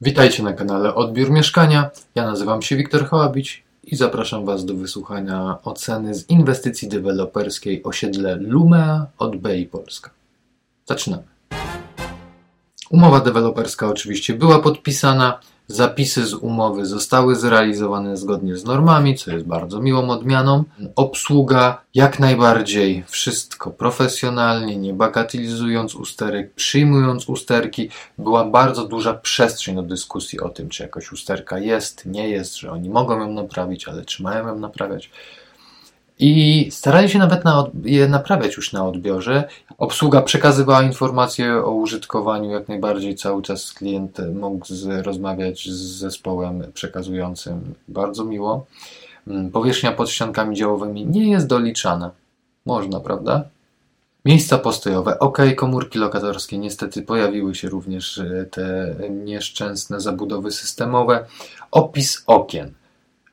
Witajcie na kanale Odbiór Mieszkania. Ja nazywam się Wiktor Hołabić i zapraszam Was do wysłuchania oceny z inwestycji deweloperskiej osiedle Lumea od BEI Polska. Zaczynamy. Umowa deweloperska oczywiście była podpisana. Zapisy z umowy zostały zrealizowane zgodnie z normami, co jest bardzo miłą odmianą. Obsługa jak najbardziej wszystko profesjonalnie, nie bagatelizując usterek, przyjmując usterki. Była bardzo duża przestrzeń do dyskusji o tym, czy jakaś usterka jest, nie jest, że oni mogą ją naprawić, ale czy mają ją naprawiać. I starali się nawet na je naprawiać już na odbiorze. Obsługa przekazywała informacje o użytkowaniu jak najbardziej. Cały czas klient mógł z, rozmawiać z zespołem przekazującym. Bardzo miło. Mm, powierzchnia pod ściankami działowymi nie jest doliczana. Można, prawda? Miejsca postojowe, ok, komórki lokatorskie, niestety pojawiły się również e, te nieszczęsne zabudowy systemowe. Opis okien.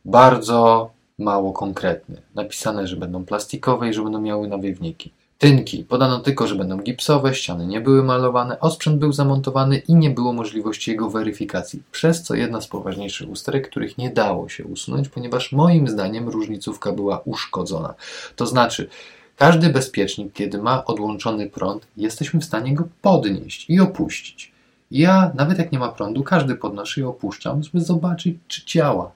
Bardzo mało konkretny. Napisane, że będą plastikowe i że będą miały nawiewniki. Tynki. Podano tylko, że będą gipsowe, ściany nie były malowane, osprzęt był zamontowany i nie było możliwości jego weryfikacji, przez co jedna z poważniejszych usterek, których nie dało się usunąć, ponieważ moim zdaniem różnicówka była uszkodzona. To znaczy, każdy bezpiecznik, kiedy ma odłączony prąd, jesteśmy w stanie go podnieść i opuścić. Ja, nawet jak nie ma prądu, każdy podnoszę i opuszczam, żeby zobaczyć, czy działa.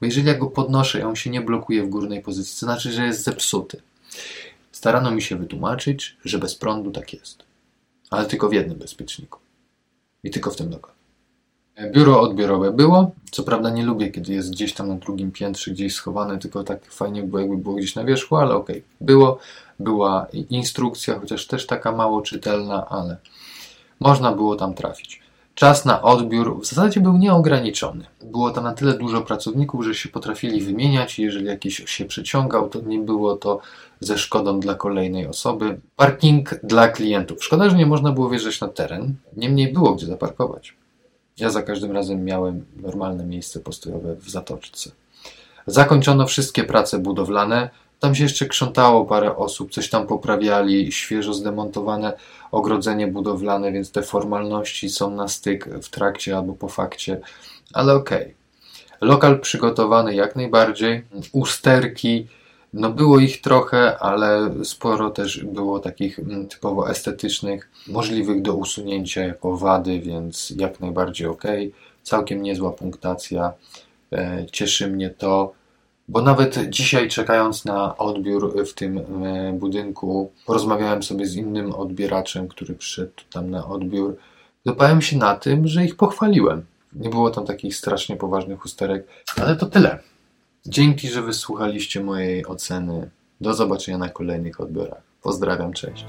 Bo jeżeli ja go podnoszę i on się nie blokuje w górnej pozycji, to znaczy, że jest zepsuty. Starano mi się wytłumaczyć, że bez prądu tak jest. Ale tylko w jednym bezpieczniku. I tylko w tym lokalu. Biuro odbiorowe było. Co prawda nie lubię, kiedy jest gdzieś tam na drugim piętrze, gdzieś schowane, tylko tak fajnie było, jakby było gdzieś na wierzchu, ale okej. Okay. Było. Była instrukcja, chociaż też taka mało czytelna, ale można było tam trafić. Czas na odbiór w zasadzie był nieograniczony. Było tam na tyle dużo pracowników, że się potrafili wymieniać jeżeli jakiś się przeciągał, to nie było to ze szkodą dla kolejnej osoby. Parking dla klientów. Szkoda, że nie można było wjeżdżać na teren, niemniej było gdzie zaparkować. Ja za każdym razem miałem normalne miejsce postojowe w zatoczce. Zakończono wszystkie prace budowlane. Tam się jeszcze krzątało parę osób, coś tam poprawiali, świeżo zdemontowane ogrodzenie budowlane, więc te formalności są na styk w trakcie albo po fakcie, ale okej. Okay. Lokal przygotowany jak najbardziej, usterki, no było ich trochę, ale sporo też było takich mm, typowo estetycznych, możliwych do usunięcia jako wady, więc jak najbardziej ok. Całkiem niezła punktacja. E, cieszy mnie to. Bo nawet dzisiaj, czekając na odbiór w tym e, budynku, porozmawiałem sobie z innym odbieraczem, który przyszedł tam na odbiór. Dopałem się na tym, że ich pochwaliłem. Nie było tam takich strasznie poważnych usterek, ale to tyle. Dzięki, że wysłuchaliście mojej oceny. Do zobaczenia na kolejnych odbiorach. Pozdrawiam, cześć.